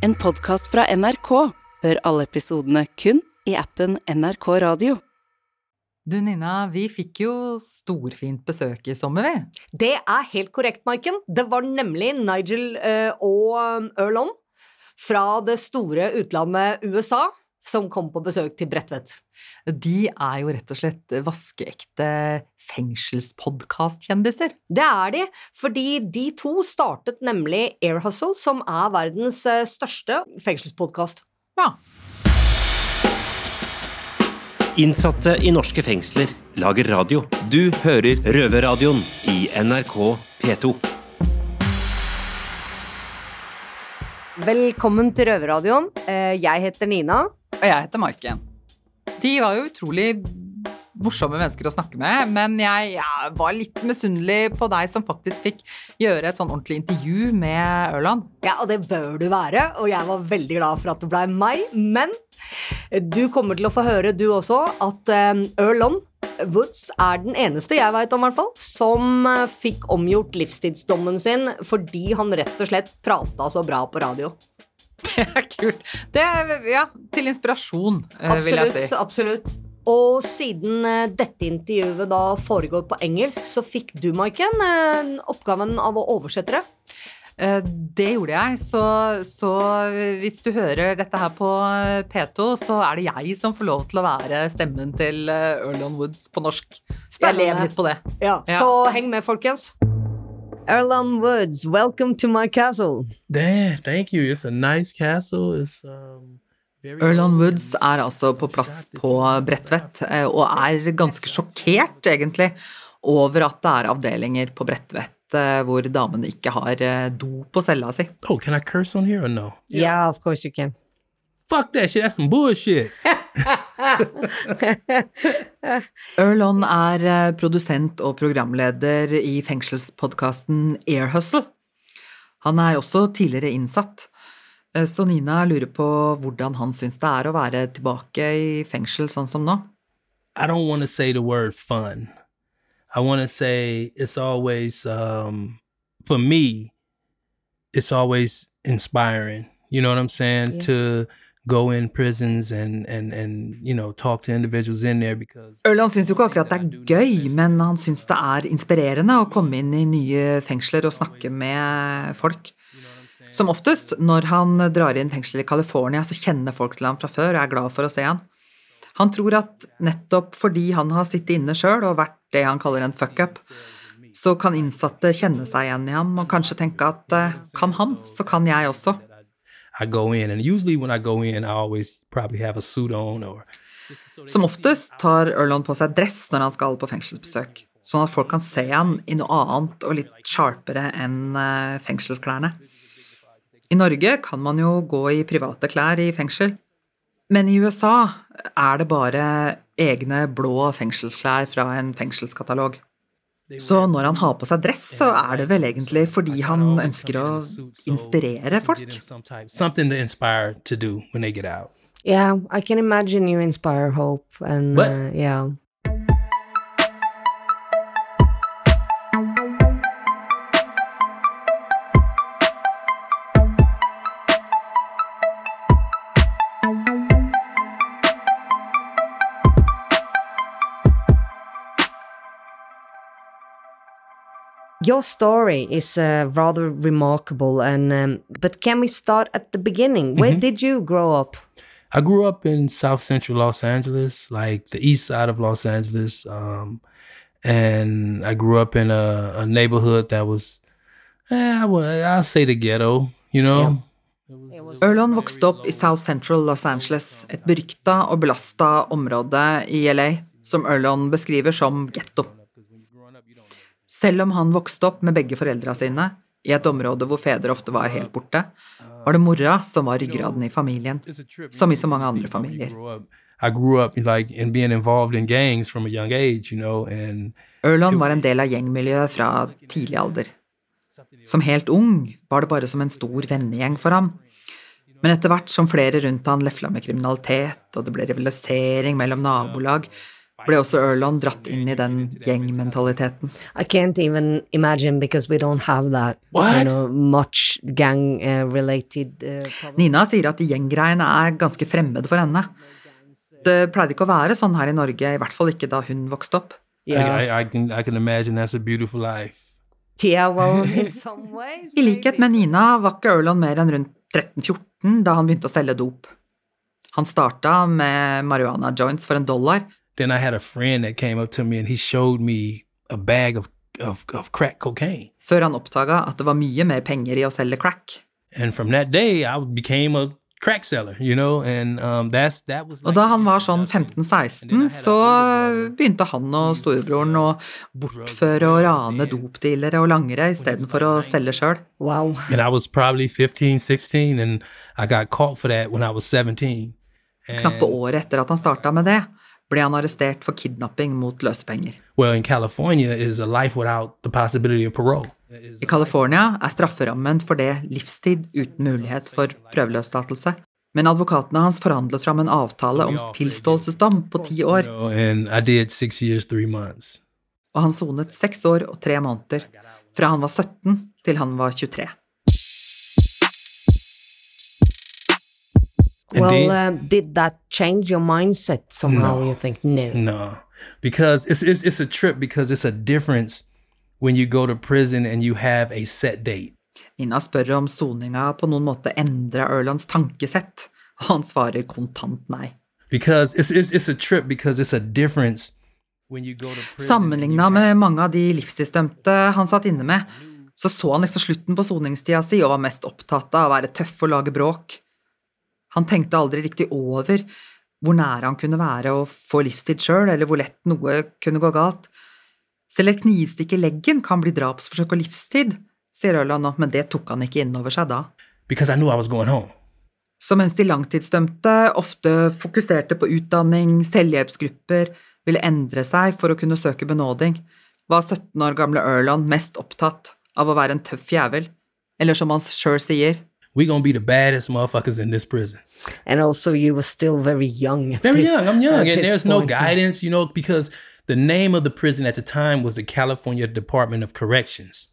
En podkast fra NRK. Hør alle episodene kun i appen NRK Radio. Du Nina, vi fikk jo storfint besøk i sommer, vi. Det er helt korrekt, Maiken. Det var nemlig Nigel eh, og Erlon fra det store utlandet USA som kom på besøk til Bredtvet. De er jo rett og slett vaskeekte fengselspodkastkjendiser. Det er de, fordi de to startet nemlig Air Hustle, som er verdens eh, største fengselspodkast. Ja. Innsatte i norske fengsler lager radio. Du hører Røverradioen i NRK P2. Velkommen til Røverradioen. Eh, Jeg heter Nina. Og jeg heter Maiken. De var jo utrolig morsomme mennesker å snakke med, men jeg, jeg var litt misunnelig på deg som faktisk fikk gjøre et sånn ordentlig intervju med Ørland. Ja, og det bør du være, og jeg var veldig glad for at det ble meg. Men du kommer til å få høre, du også, at eh, Erlon Woods er den eneste jeg vet om, hvert fall, som eh, fikk omgjort livstidsdommen sin fordi han rett og slett prata så bra på radio. Det er kult. Det er, ja, til inspirasjon, absolutt, vil jeg si. absolutt. Og siden eh, dette intervjuet da foregår på engelsk, så fikk du, Maiken, eh, oppgaven av å oversette det. Eh, Det gjorde jeg, så, så hvis du hører dette her på eh, P2, så er det jeg som får lov til å være stemmen til eh, Erlon Woods på norsk. Jeg lever litt på det. Ja, Ja. Så heng med, folkens. Erlon Woods, welcome to my castle. Damn, thank you. It's a nice castle. It's um very Erland Woods er altså på plass på Bredtvet, eh, og er ganske sjokkert, egentlig, over at det er avdelinger på Bredtvet eh, hvor damene ikke har eh, do på cella si. Oh, can I curse on here or no? Yeah, of course you can. Fuck that shit. That's some bullshit. Erlon er eh, produsent og programleder i fengselspodkasten Air Hustle. Han er også tidligere innsatt, Eh, så Nina lurer på hvordan han syns det er å være tilbake i fengsel sånn som nå. I don't want to say the word fun. I want to say it's always um for me it's always inspiring. You know what I'm saying? Yeah. To go in prisons and and and you know talk to individuals in there because Ørland syns jo ikke akkurat det er gøy, men han syns det er inspirerende å komme inn i nye fengsler og snakke med folk. Som oftest, når han drar inn fengsel i California, så kjenner folk til ham fra før og er glad for å se han. Han tror at nettopp fordi han har sittet inne sjøl og vært det han kaller en fuck-up, så kan innsatte kjenne seg igjen i ham og kanskje tenke at eh, kan han, så kan jeg også. Som oftest tar Erlon på seg dress når han skal på fengselsbesøk, sånn at folk kan se han i noe annet og litt sharpere enn eh, fengselsklærne. I Norge kan man jo gå i private klær i fengsel, men i USA er det bare egne blå fengselsklær fra en fengselskatalog. Så når han har på seg dress, så er det vel egentlig fordi han ønsker å inspirere folk. Something to inspire to do when they get out. Yeah, I can imagine you inspire hope and uh, yeah. Your story is uh, rather remarkable, and um, but can we start at the beginning? Where did you grow up? I grew up in South Central Los Angeles, like the east side of Los Angeles. Um, and I grew up in a, a neighborhood that was, eh, I would, I'll say the ghetto, you know? Erlon vokste opp i South Central Los Angeles, et berykta og belasta område i LA, som Erlon beskriver som getto. Selv om han vokste opp med begge foreldra sine, i et område hvor fedre ofte var helt borte, var det mora som var ryggraden i familien, som i så mange andre familier. Erlon var en del av gjengmiljøet fra tidlig alder. Som helt ung var det bare som en stor vennegjeng for ham. Men etter hvert som flere rundt han lefla med kriminalitet, og det ble rivalisering mellom nabolag, ble også Ørland dratt inn i den gjengmentaliteten. I can't even imagine because we don't have that you know, much gang related uh. Nina sier at gjenggreiene er ganske fremmede for henne. Det pleide ikke å være sånn her i Norge, i hvert fall ikke da hun vokste opp. Yeah. I, I, I can I can imagine that's a beautiful life. yeah, well, in some ways. I likhet med Nina var ikke Ørland mer enn rundt 13-14 da han begynte å selge dop. Han starta med marihuana joints for en dollar, Then I had a friend that came up to me and he showed me a bag of, of, of crack cocaine. før han oppdaga at det var mye mer penger i å selge crack. And from that day, I became a crack seller, you know, and um, that's that was. Og like da han var sånn And then I 15-16, så begynte han og storebroren å bortføre og rane dopdealere og langere istedenfor å selge sjøl. Wow. And I was probably 15, 16, and I got caught for that when I was 17. And, Knappe året etter at han starta med det, ble han arrestert for kidnapping mot løsepenger. well. I California er strafferammen for det livstid uten mulighet for prøveløslatelse. Men advokatene hans forhandlet fram en avtale om tilståelsesdom på ti år, og han sonet seks år og tre måneder, fra han var 17 til han var 23. well, then- uh, did that change your mindset somehow? No. You think no? No, because it's, it's it's a trip because it's a difference when you go to prison and you have a set date. Nina spør om soninga på noen måte endra Ørlands tankesett, og han svarer kontant nei. Because it's, it's it's a trip because it's a difference when you go to prison. Sammenligna med mange av de livstidsdømte han satt inne med, så så han liksom slutten på soningstida si og var mest opptatt av å være tøff og lage bråk. Han tenkte aldri riktig over hvor nære han kunne være å få livstid sjøl, eller hvor lett noe kunne gå galt. Selv et knivstikk i leggen kan bli drapsforsøk og livstid, sier Ørland nå, men det tok han ikke inn over seg da. because I knew I was going home. Så mens de langtidsdømte ofte fokuserte på utdanning, selvhjelpsgrupper, ville endre seg for å kunne søke benåding, var 17 år gamle Ørland mest opptatt av å være en tøff jævel, eller som han sjøl sier, We gonna be the baddest motherfuckers in this prison. And also, you were still very young. Very this- young. I'm young, and there's no guidance, you know, because the name of the prison at the time was the California Department of Corrections.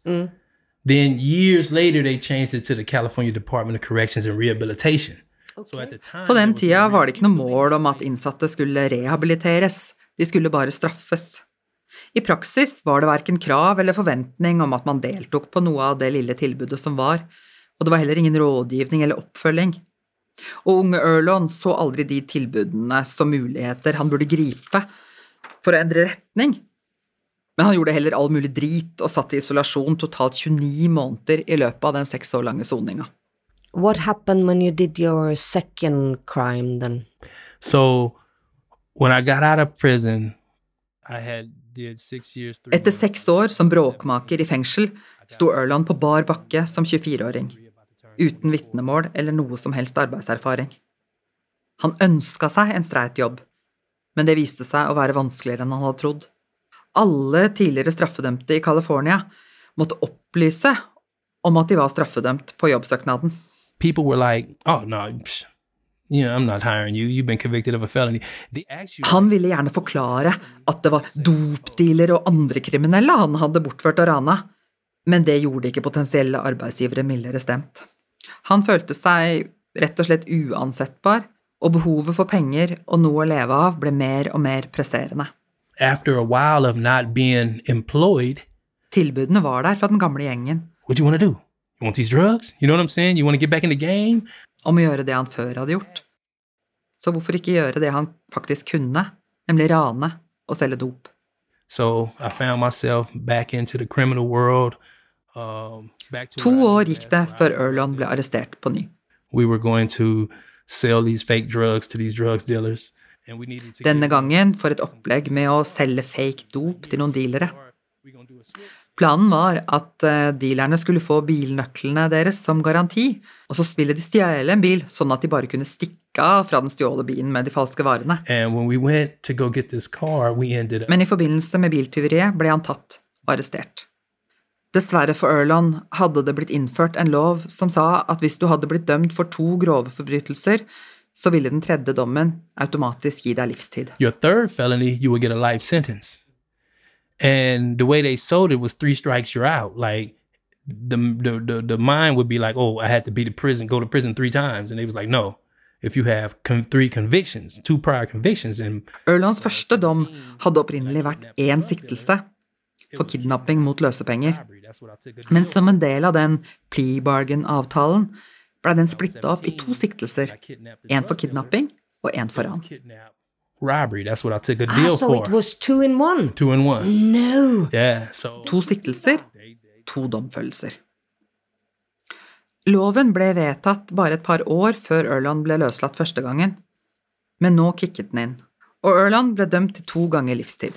Then years later, they changed it to the California Department of Corrections and Rehabilitation. So time, På den tida var det ikke noe mål om at innsatte skulle rehabiliteres, de skulle bare straffes. I praksis var det verken krav eller forventning om at man deltok på noe av det lille tilbudet som var, og det var heller ingen rådgivning eller oppfølging. Og unge Erlon så aldri de tilbudene som muligheter han burde gripe for å endre retning. Men han gjorde heller all mulig drit og satt i isolasjon totalt 29 måneder i løpet av den seks år lange soninga. What happened when you did your second crime then? So when I got out of prison, I had did six years. Three Etter seks år som bråkmaker i fengsel sto Erland på bar bakke som 24-åring, uten vitnemål eller noe som helst arbeidserfaring. Han ønska seg en streit jobb, men det viste seg å være vanskeligere enn han hadde trodd. Alle tidligere straffedømte i California måtte opplyse om at de var straffedømt på jobbsøknaden. People were like, "Oh no, psh, I'm not hiring you. You've been convicted of a felony." They. Han ville gjerne forklare at det var dopdealere og andre kriminelle han hadde bortført og rana, men det gjorde ikke potensielle arbeidsgivere mildere stemt. Han følte seg rett og slett uansettbar, og behovet for penger og noe å leve av ble mer og mer presserende. employed, Tilbudene var der fra den gamle gjengen you? You? You know om å gjøre det han før hadde gjort. Så hvorfor ikke gjøre det han faktisk kunne, nemlig rane og selge dop? So I found myself back into the criminal world. Back to år gikk det før Erlon ble arrestert på ny. we were going to sell these fake drugs to these drugs dealers, and we needed to. Denne gangen for et opplegg med å selge fake dop til noen dealere. Planen var at eh, dealerne skulle få bilnøklene deres som garanti, og så ville de stjele en bil, sånn at de bare kunne stikke av fra den stjålne bilen med de falske varene. Men i forbindelse med biltyveriet ble han tatt og arrestert. Dessverre for Erlon hadde det blitt innført en lov som sa at hvis du hadde blitt dømt for to grove forbrytelser, så ville den tredje dommen automatisk gi deg livstid. Your third felony, you would get a life sentence. And the way they sold it was three strikes, you're out. Like the the the, the mind would be like, oh, I had to be to prison, go to prison three times, and they was like, no. If you have three convictions, two prior convictions, and Erlands første dom hadde opprinnelig vært én siktelse for kidnapping mot løsepenger. Men som en del av den plea bargain-avtalen ble den splitta opp i to siktelser. Én for kidnapping og én for ran. robbery. That's what I took a Ah, deal so for. it was two in one. two in one. No. Yeah. So To siktelser, to domfellelser. Loven ble vedtatt bare et par år før Ørland ble løslatt første gangen, men nå kicket den inn, og Ørland ble dømt til to ganger livstid.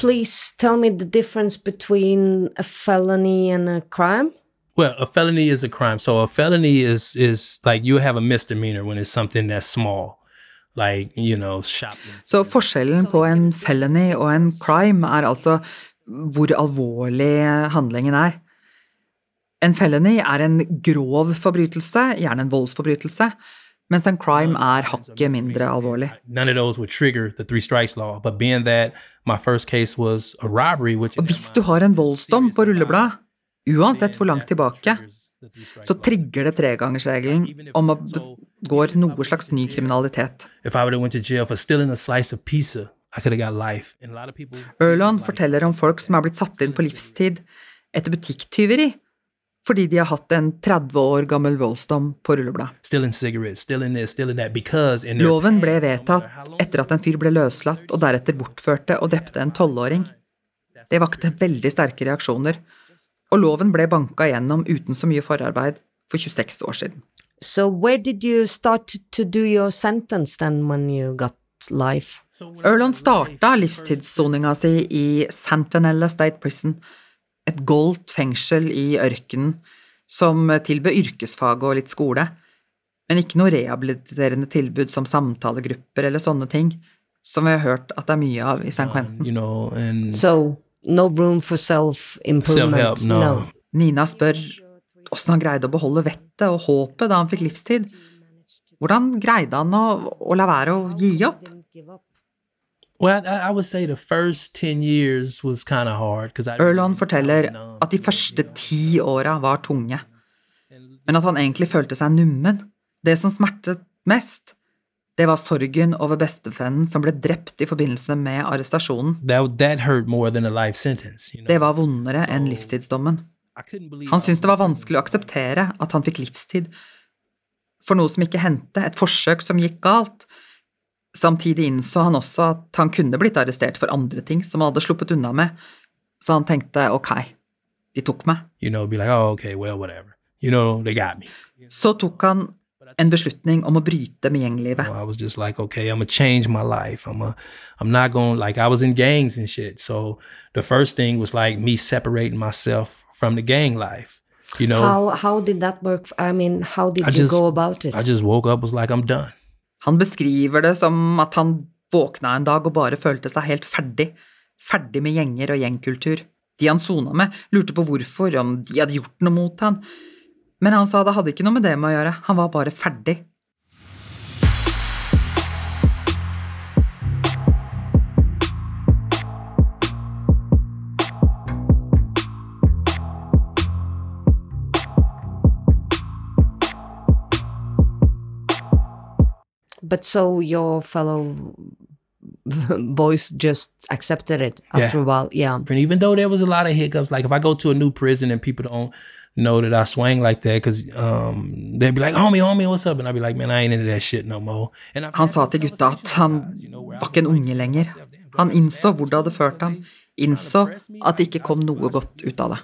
Please tell me the difference between a felony and a crime. Well, a felony is a crime. So a felony is is like you have a misdemeanor when it's something that's small, like you know shopping. Så forskjellen på en felony og en crime er altså hvor alvorlig handlingen er. En felony er en grov forbrytelse, gjerne en voldsforbrytelse, mens en crime er hakket mindre alvorlig. Og hvis du har en voldsdom på rulleblad, uansett hvor langt tilbake, så trigger det tregangersregelen om det går noe slags ny kriminalitet. Erland forteller om folk som er blitt satt inn på livstid etter butikktyveri, fordi de har hatt en 30 år gammel voldsdom på rulleblad. stealing cigarettes, stealing this, stealing that, because in their Loven ble vedtatt etter at en fyr ble løslatt og deretter bortførte og drepte en tolvåring. Det vakte veldig sterke reaksjoner, og loven ble banka gjennom uten så mye forarbeid for 26 år siden. So where did you start to- do your sentence then when you got life? Erland starta livstidssoninga si i Santanella State Prison, et goldt fengsel i ørkenen som tilbød yrkesfag og litt skole, men ikke noe rehabiliterende tilbud som samtalegrupper eller sånne ting, som vi har hørt at det er mye av i San Quentin. you know, So no room for self-improvement. No. Nina spør åssen han greide å beholde vettet og håpet da han fikk livstid. Hvordan greide han å, å la være å gi opp? Well, I, I would say the first ten years was kind of hard because I Erland forteller at de første ti åra var tunge, men at han egentlig følte seg nummen. Det som smertet mest, det var sorgen over bestevennen som ble drept i forbindelse med arrestasjonen. that that hurt more than a life sentence. You know, Det var vondere enn livstidsdommen. Han syntes det var vanskelig å akseptere at han fikk livstid for noe som ikke hendte, et forsøk som gikk galt. Samtidig innså han også at han kunne blitt arrestert for andre ting som han hadde sluppet unna med, så han tenkte ok, de tok meg. you know, be like, oh, okay, well. You know, they got me. Så tok han en beslutning om å bryte med gjenglivet. So I was just like, okay, I'm gonna change my life. I'm a, I'm not going like I was in gangs and shit. So the first thing was like me separating myself from the gang life. You know, How how did that work? I mean, how did I you just- go about it? I just woke up was like I'm done. Han beskriver det som at han våkna en dag og bare følte seg helt ferdig. Ferdig med gjenger og gjengkultur. De han sona med, lurte på hvorfor, om de hadde gjort noe mot han. Men han sa det hadde ikke noe med det med å gjøre, han var bare ferdig. But so your fellow boys just accepted it after Yeah. a while. Yeah. And even though there was a lot of hiccups, like if I go to a new prison and people don't know that I swang like that, because um, they'd be like, homie, homie, what's up? And I'd be like, man, I ain't into that shit no more. And Han sa til gutta at han var ikke en unge lenger. Han innså hvor det hadde ført ham, innså at det ikke kom noe godt ut av det.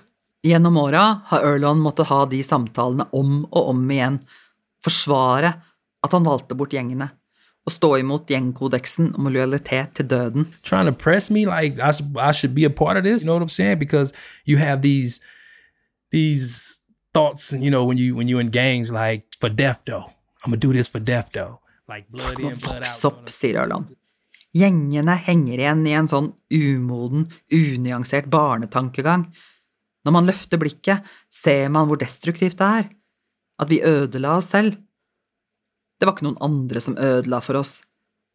Gjennom åra har Erlon måttet ha de samtalene om og om igjen, forsvare at han valgte bort gjengene, og stå imot gjengkodeksen om lojalitet til døden. trying to press me like I, I should be a part of this. You know what I'm saying? Because you have these these thoughts, you know, when you when you're in gangs, like for death though, I'm gonna do this for death though. like blood in, blood out. opp, sier Ørland. Gjengene henger igjen i en sånn umoden, unyansert barnetankegang. Når man løfter blikket, ser man hvor destruktivt det er. At vi ødela oss selv. Det var ikke noen andre som ødela for oss.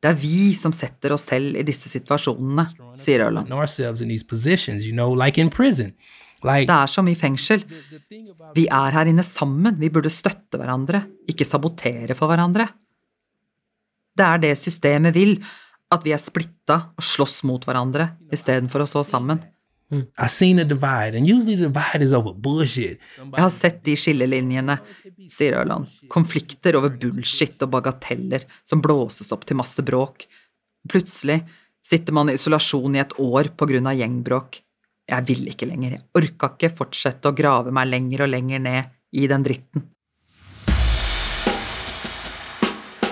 Det er vi som setter oss selv i disse situasjonene, sier Ørland. Det er som i fengsel. Vi er her inne sammen, vi burde støtte hverandre, ikke sabotere for hverandre. Det er det systemet vil, at vi er splitta og slåss mot hverandre istedenfor å stå sammen. I seen a divide, and usually the divide is over bullshit. Jeg har sett de skillelinjene, sier Ørland. Konflikter over bullshit og bagateller som blåses opp til masse bråk. Plutselig sitter man i isolasjon i et år på grunn av gjengbråk. Jeg ville ikke lenger, jeg orka ikke fortsette å grave meg lenger og lenger ned i den dritten.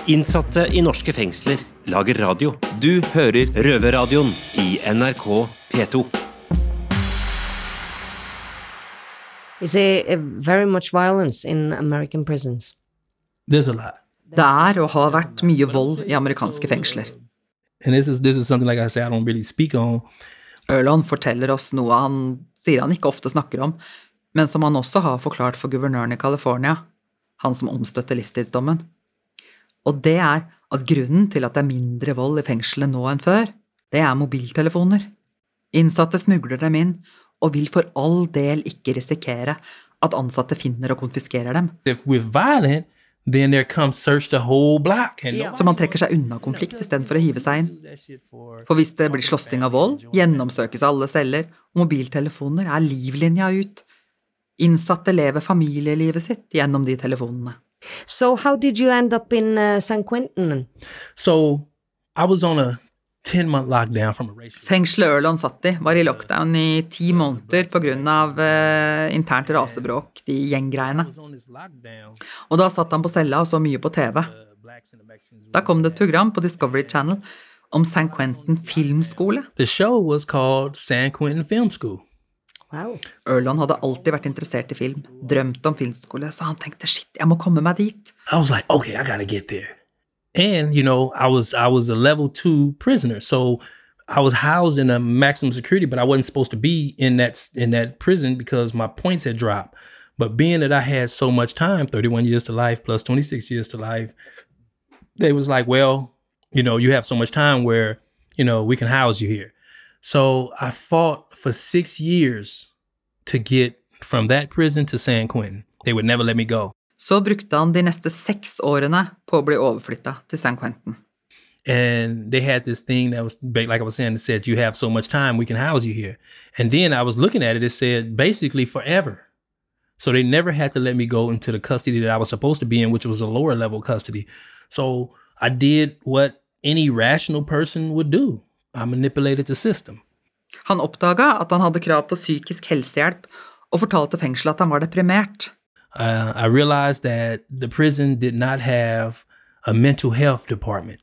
Innsatte i norske fengsler lager radio. Du hører Røverradioen i NRK P2. You a, a very much violence in American prisons. There's a lot. Det er og har vært mye vold i amerikanske fengsler. And this is this is like say really. Ørland forteller oss noe han sier han ikke ofte snakker om, men som han også har forklart for guvernøren i California, han som omstøtte livstidsdommen. Og det er at grunnen til at det er mindre vold i fengselet nå enn før, det er mobiltelefoner. Innsatte smugler dem inn, og vil for all del ikke risikere at ansatte finner og konfiskerer dem. Violent, then there comes search the whole block. And Så man trekker seg unna konflikt istedenfor å hive seg inn. for For hvis det blir slåssing av vold, gjennomsøkes alle celler, og mobiltelefoner er livlinja ut. Innsatte lever familielivet sitt gjennom de telefonene. So how did you end up in uh, San Quentin? So I was on a 10 month lockdown from a racial Fengselet Ørland satt i, var i lockdown i ti måneder på grunn av eh, internt rasebråk, de gjenggreiene. Og da satt han på cella og så mye på TV. Da kom det et program på Discovery Channel om San Quentin filmskole. The show was called San Quentin Film School. Wow. Ørland hadde alltid vært interessert i film, drømt om filmskole, så han tenkte shit, jeg må komme meg dit. I was like, okay, I gotta get there. And you know, I was I was a level two prisoner, so I was housed in a maximum security, but I wasn't supposed to be in that in that prison because my points had dropped. But being that I had so much time, 31 years to life plus 26 years to life, they was like, well, you know, you have so much time where, you know, we can house you here. So I fought for six years to get from that prison to San Quentin. They would never let me go. Så brukte han de neste seks årene på å bli overflytta til San Quentin. and they had this thing that was like I was saying, it said you have so much time, we can house you here. And then I was looking at it, it said basically forever. So they never had to let me go into the custody that I was supposed to be in, which was a lower level custody. So I did what any rational person would do. I manipulated the system. Han oppdaga at han hadde krav på psykisk helsehjelp, og fortalte fengselet at han var deprimert. Uh, I realized that the prison did not have a mental health department.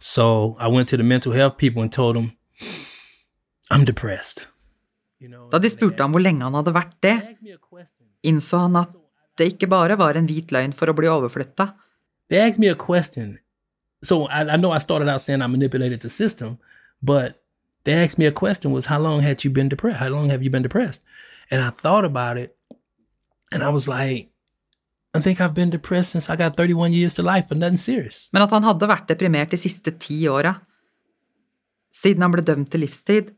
So I went to the mental health people and told them, I'm depressed. You know, Da de spurte ham hvor lenge han hadde vært det, asked me a question. innså han at det ikke bare var en hvit løgn for å bli overflytta. They asked me a question. So I, I know I started out saying I manipulated the system, but they asked me a question was how long had you been depressed? How long have you been depressed? And I thought about it and I was like, I think I've been depressed since I got 31 years to life for nothing serious. Men at han hadde vært deprimert de siste ti åra. Siden han ble dømt til livstid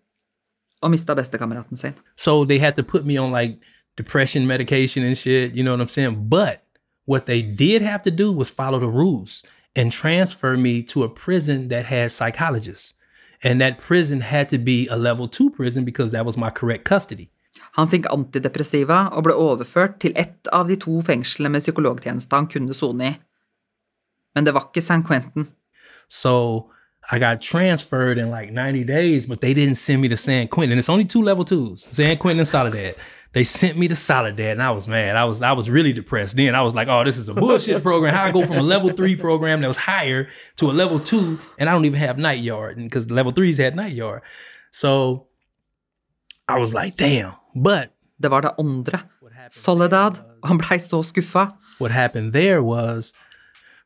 og mista bestekameraten sin. So they had to put me on like depression medication and shit, you know what I'm saying? But what they did have to do was follow the rules and transfer me to a prison that had psychologists. And that prison had to be a level two prison because that was my correct custody. Han fikk antidepressiva og ble overført til ett av de to fengslene med psykologtjeneste han kunne sone i. Men det var ikke San Quentin. So I got transferred in like 90 days, but they didn't send me to San Quentin. And it's only two level twos, San Quentin and Soledad. They sent me to Soledad, and I was mad. I was I was really depressed. Then I was like, "Oh, this is a bullshit program. How I go from a level three program that was higher to a level two, and I don't even have night yard, because level threes had night yard." So I was like, "Damn!" But Det var det andre. Soledad. Han blei så skuffa. what happened there was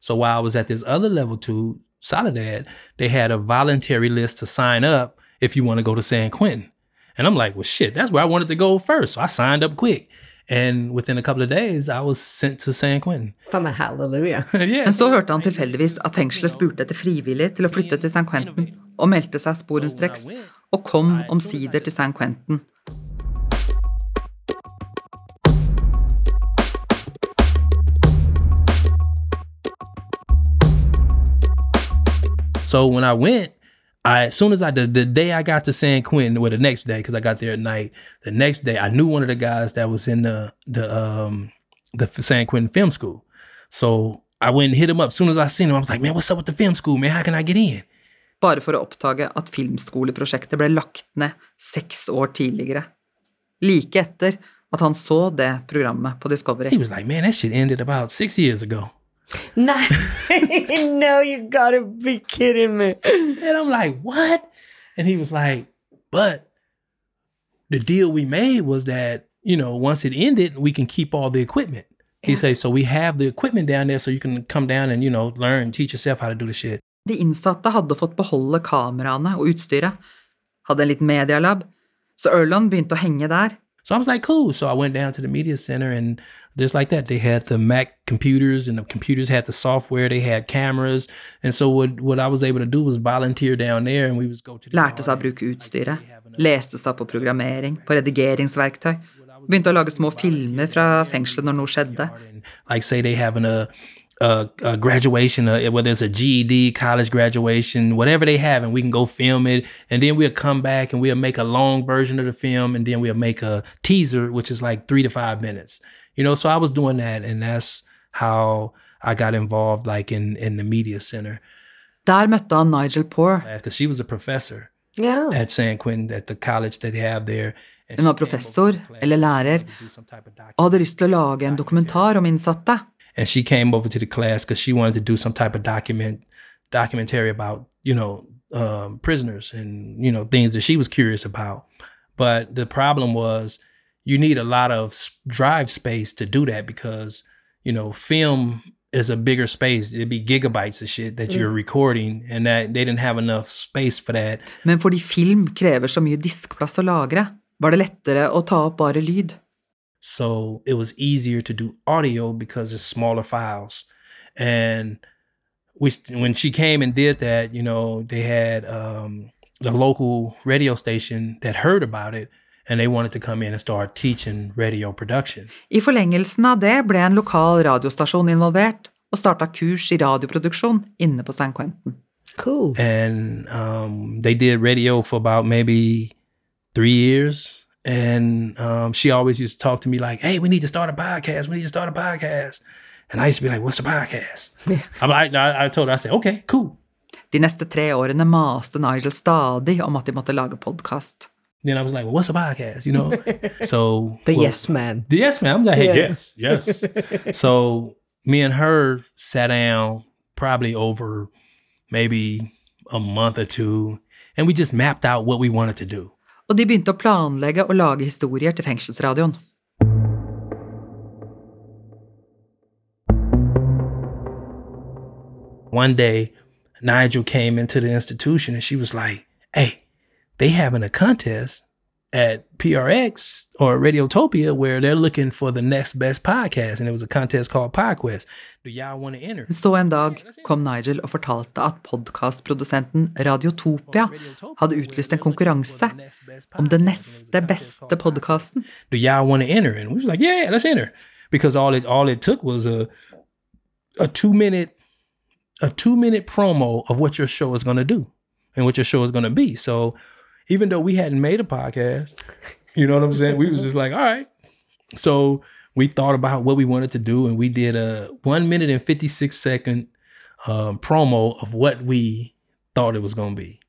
So while I was at this other level two, Soledad, they had a voluntary list to sign up if you want to go to San Quentin. And I'm like, well, shit, that's where I wanted to go first. So I signed up quick. And within a couple of days, I was sent to San Quentin. Men hallelujah. yeah. Men så hørte han tilfeldigvis at fengselet spurte etter frivillige til å flytte til San Quentin, og meldte seg sporenstreks, og kom omsider til San Quentin. So when I went, I as soon as I the, the day I got to San Quentin, or the next day, because I got there at night, the next day I knew one of the guys that was in the the um the San Quentin Film School. So I went and hit him up. As soon as I seen him, I was like, man, what's up with the film school, man? How can I get in? Bare for å oppdage at filmskoleprosjektet ble lagt ned seks år tidligere. Like etter at han så det programmet på He Discovery. was like, man, that shit ended about six years ago. Nei, no, you gotta be kidding me. And I'm like, what? And he was like, but the deal we made was that, you know, once it ended, we can keep all the equipment. He says, so we have the equipment down there so you can come down and, you know, learn, teach yourself how to do the shit. De innsatte hadde fått beholde kameraene og utstyret, hadde en liten medialab, så Erlon begynte å henge der. So I was like, cool. So I went down to the media center and just like that, they had the Mac computers and the computers had the software, they had cameras. And so what, what I was able to do was volunteer down there and we was go to the Lærte seg å bruke utstyret, leste seg på programmering, på redigeringsverktøy, begynte å lage små filmer fra fengselet når noe skjedde. like say they having a a, a graduation, uh, whether it's a GED, college graduation, whatever they have, and we can go film it, and then we'll come back and we'll make a long version of the film, and then we'll make a teaser, which is like three to five minutes. You know, so I was doing that, and that's how I got involved, like in in the media center, Der møtte han Nigel Poor. because she was a professor Ja. at San Quentin at the college that they have there. and Hun var she came over professor, to the class eller lærer, to do some type of doc- og hadde lyst til å lage en dokumentar om innsatte. and she came over to the class because she wanted to do some type of document documentary about you know um, prisoners and you know things that she was curious about but the problem was you need a lot of drive space to do that because you know film is a bigger space it'd be gigabytes of shit that you're recording and that they didn't have enough space for that Men fordi film krever så mye diskplass å lagre, var det lettere å ta opp bare lyd. So it was easier to do audio because it's smaller files. And we when she came and did that, you know, they had um, the local radio station that heard about it and they wanted to come in and start teaching radio production. I forlengelsen av det ble en lokal radiostasjon involvert, og starta kurs i radioproduksjon inne på San Quentin. Cool. And um, they did radio for about maybe three years. And um, she always used to talk to me like, "Hey, we need to start a podcast. We need to start a podcast." And I used to be like, "What's a podcast?" I'm like, I, I told her, I said, "Okay, cool." De neste tre årene maste Nigel stadig om at de måtte lage podkast. Then I was like, "Well, what's a podcast?" You know. so The well, yes man. the yes man. I'm like, "Hey, Yeah. yes, yes." so me and her sat down probably over maybe a month or two, and we just mapped out what we wanted to do. Og de begynte å planlegge og lage historier til fengselsradioen. one day Nigel came into the institution and she was like, Hey, they having a contest at PRX or Radiotopia where they're looking for the next best podcast. And it was a contest called PodQuest. Do y'all want to enter? Så en dag kom Nigel og fortalte at podkastprodusenten Radiotopia hadde utlyst en konkurranse om den neste beste podkasten. Do y'all want to enter? And we was like, Yeah, let's enter. Because all it all it took was a a two minute a two minute promo of what your show is gonna do and what your show is gonna be. So even though we hadn't made a podcast, you know what I'm saying? We was just like, all right. So we thought about what we wanted to do and we did a one minute and 56 second um, promo of what we thought it was gonna be.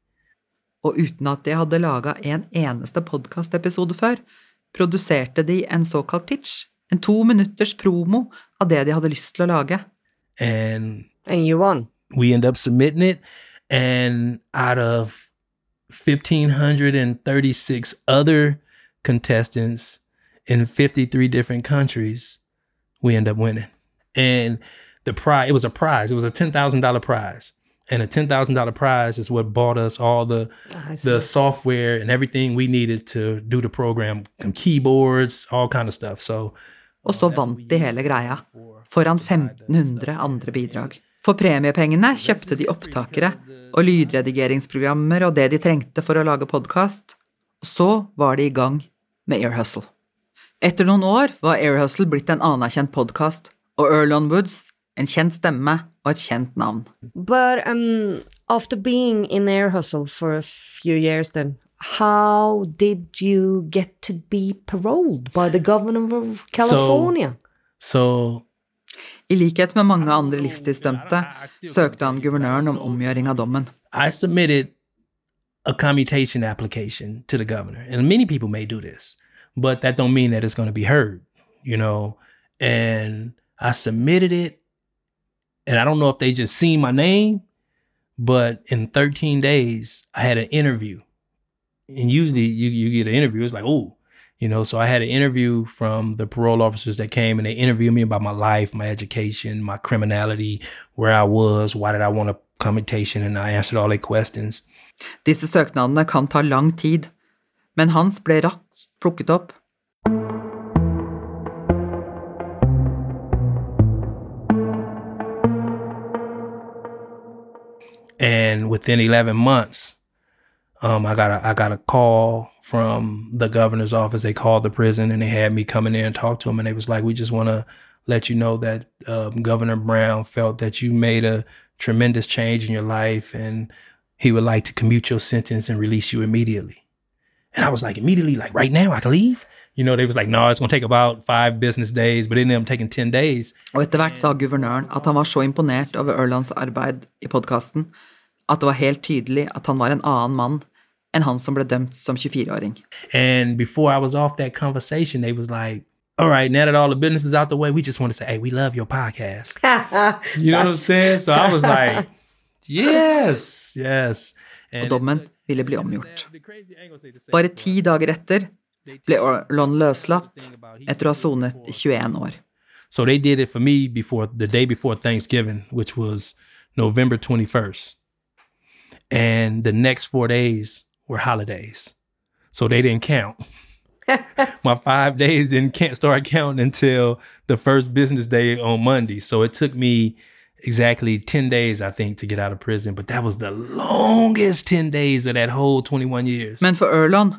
Og uten at de hadde laga en eneste podkastepisode før, produserte de en såkalt pitch, en to minutters promo av det de hadde lyst til å lage. And And you won. we end up submitting it and out of 1536 other contestants in 53 different countries we end up winning and the prize. It was a prize. It was a ten thousand dollar prize, and a ten thousand dollar prize is what bought us all the the software and everything we needed to do the program, some keyboards, all kind of stuff. So Og så vant de hele greia, foran 1500 andre bidrag. For premiepengene kjøpte de opptakere og lydredigeringsprogrammer og det de trengte for å lage podkast, og så var de i gang med Air Hustle. Etter noen år var Air Hustle blitt en anerkjent podkast, og Erlon Woods en kjent stemme og et kjent navn. But um, after being in Air Hustle for a few years, then how did you get to be paroled by the governor of California? so I likhet med mange andre livstidsdømte søkte han guvernøren om omgjøring av dommen. Submitted a commutation application to the governor, and many people may do this, but that don't mean that it's going to be heard, you know. And I submitted it, and I don't know if they just seen my name, but in 13 days I had an interview, and usually you you get an interview, it's like oh. You know, so I had an interview from the parole officers that came and they interviewed me about my life, my education, my criminality, where I was, why did I want a commutation, and I answered all their questions. Disse søknadene kan ta lang tid, men hans ble raskt plukket opp. and within 11 months um, I got a I got a call from the governor's office. They called the prison and they had me come in there and talk to him. And they was like, "We just want to let you know that um, Governor Brown felt that you made a tremendous change in your life, and he would like to commute your sentence and release you immediately." And I was like, "Immediately, like right now, I can leave." You know, they was like, "No, it's gonna take about five business days," but ended up taking ten days. Og etter hvert sa guvernøren at han var så imponert over Ørlands arbeid i podkasten at det var helt tydelig at han var en annen mann enn han som ble dømt som 24-åring. And before I was off that conversation, they was like, all right, now that all the business is out the way, we just want to say, hey, we love your podcast. You know what I'm saying? So I was like, yes, yes. Og And dommen ville bli omgjort. Bare ti dager etter ble Orlon løslatt etter å ha sonet i 21 år. so they did it for me before the day before Thanksgiving, which was November 21st. And the next four days were holidays. So they didn't count. My five days didn't can't start counting until the first business day on Monday. So it took me exactly 10 days, I think, to get out of prison. But that was the longest 10 days of that whole 21 years. Men for Ørland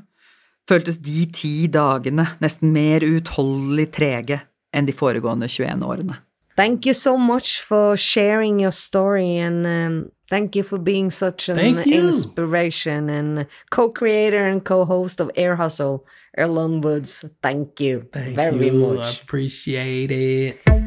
føltes de ti dagene nesten mer uutholdelig trege enn de foregående 21 årene. Thank you so much for sharing your story and um, thank you for being such an inspiration and co-creator and co-host of Air Hustle, Erlon Woods. Thank you Thank very you. I much. appreciate it.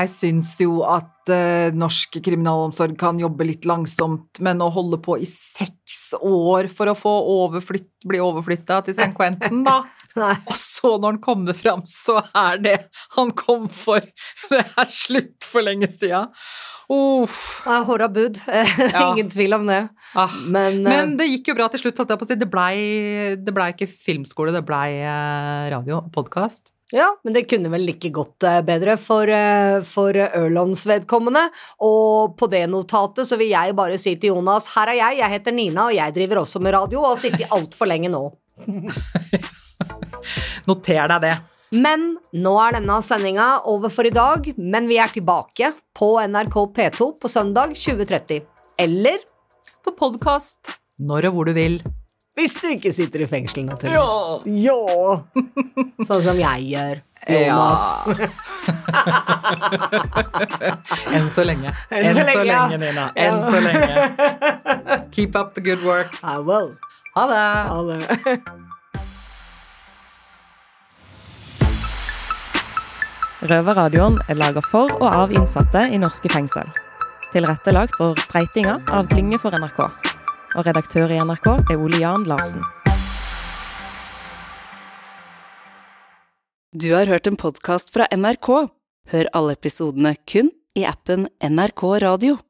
Jeg syns jo at uh, norsk kriminalomsorg kan jobbe litt langsomt, men å holde på i seks år for å få overflytt, bli overflytta til St. Quentin, da Og så når han kommer fram, så er det han kom for. Det er slutt for lenge sia. Uff. Ja, Håra bud, ingen tvil om det. Ah. Men, eh, Men det gikk jo bra til slutt. Det blei, ble ikke filmskole, det blei eh, radio og podkast. Ja, men det kunne vel like godt eh, bedre for, eh, for Ørlands vedkommende. Og på det notatet så vil jeg bare si til Jonas, her er jeg, jeg heter Nina, og jeg driver også med radio, og har sittet altfor lenge nå. Noter deg det. Men nå er denne sendinga over for i dag, men vi er tilbake på NRK P2 på søndag 2030. Eller På podkast når og hvor du vil. Hvis du ikke sitter i fengsel, naturligvis. Ja! Sånn som jeg gjør. Jonas. Enn så lenge. Enn så lenge, lenge, Nina. Ja. Enn så lenge. Keep up the good work. I will. Ha det. Ha det. Røverradioen er laga for og av innsatte i norske fengsel. Tilrettelagt for streitinger av Klynge for NRK. Og redaktør i NRK er Ole Jan Larsen. Du har hørt en podkast fra NRK. Hør alle episodene kun i appen NRK Radio.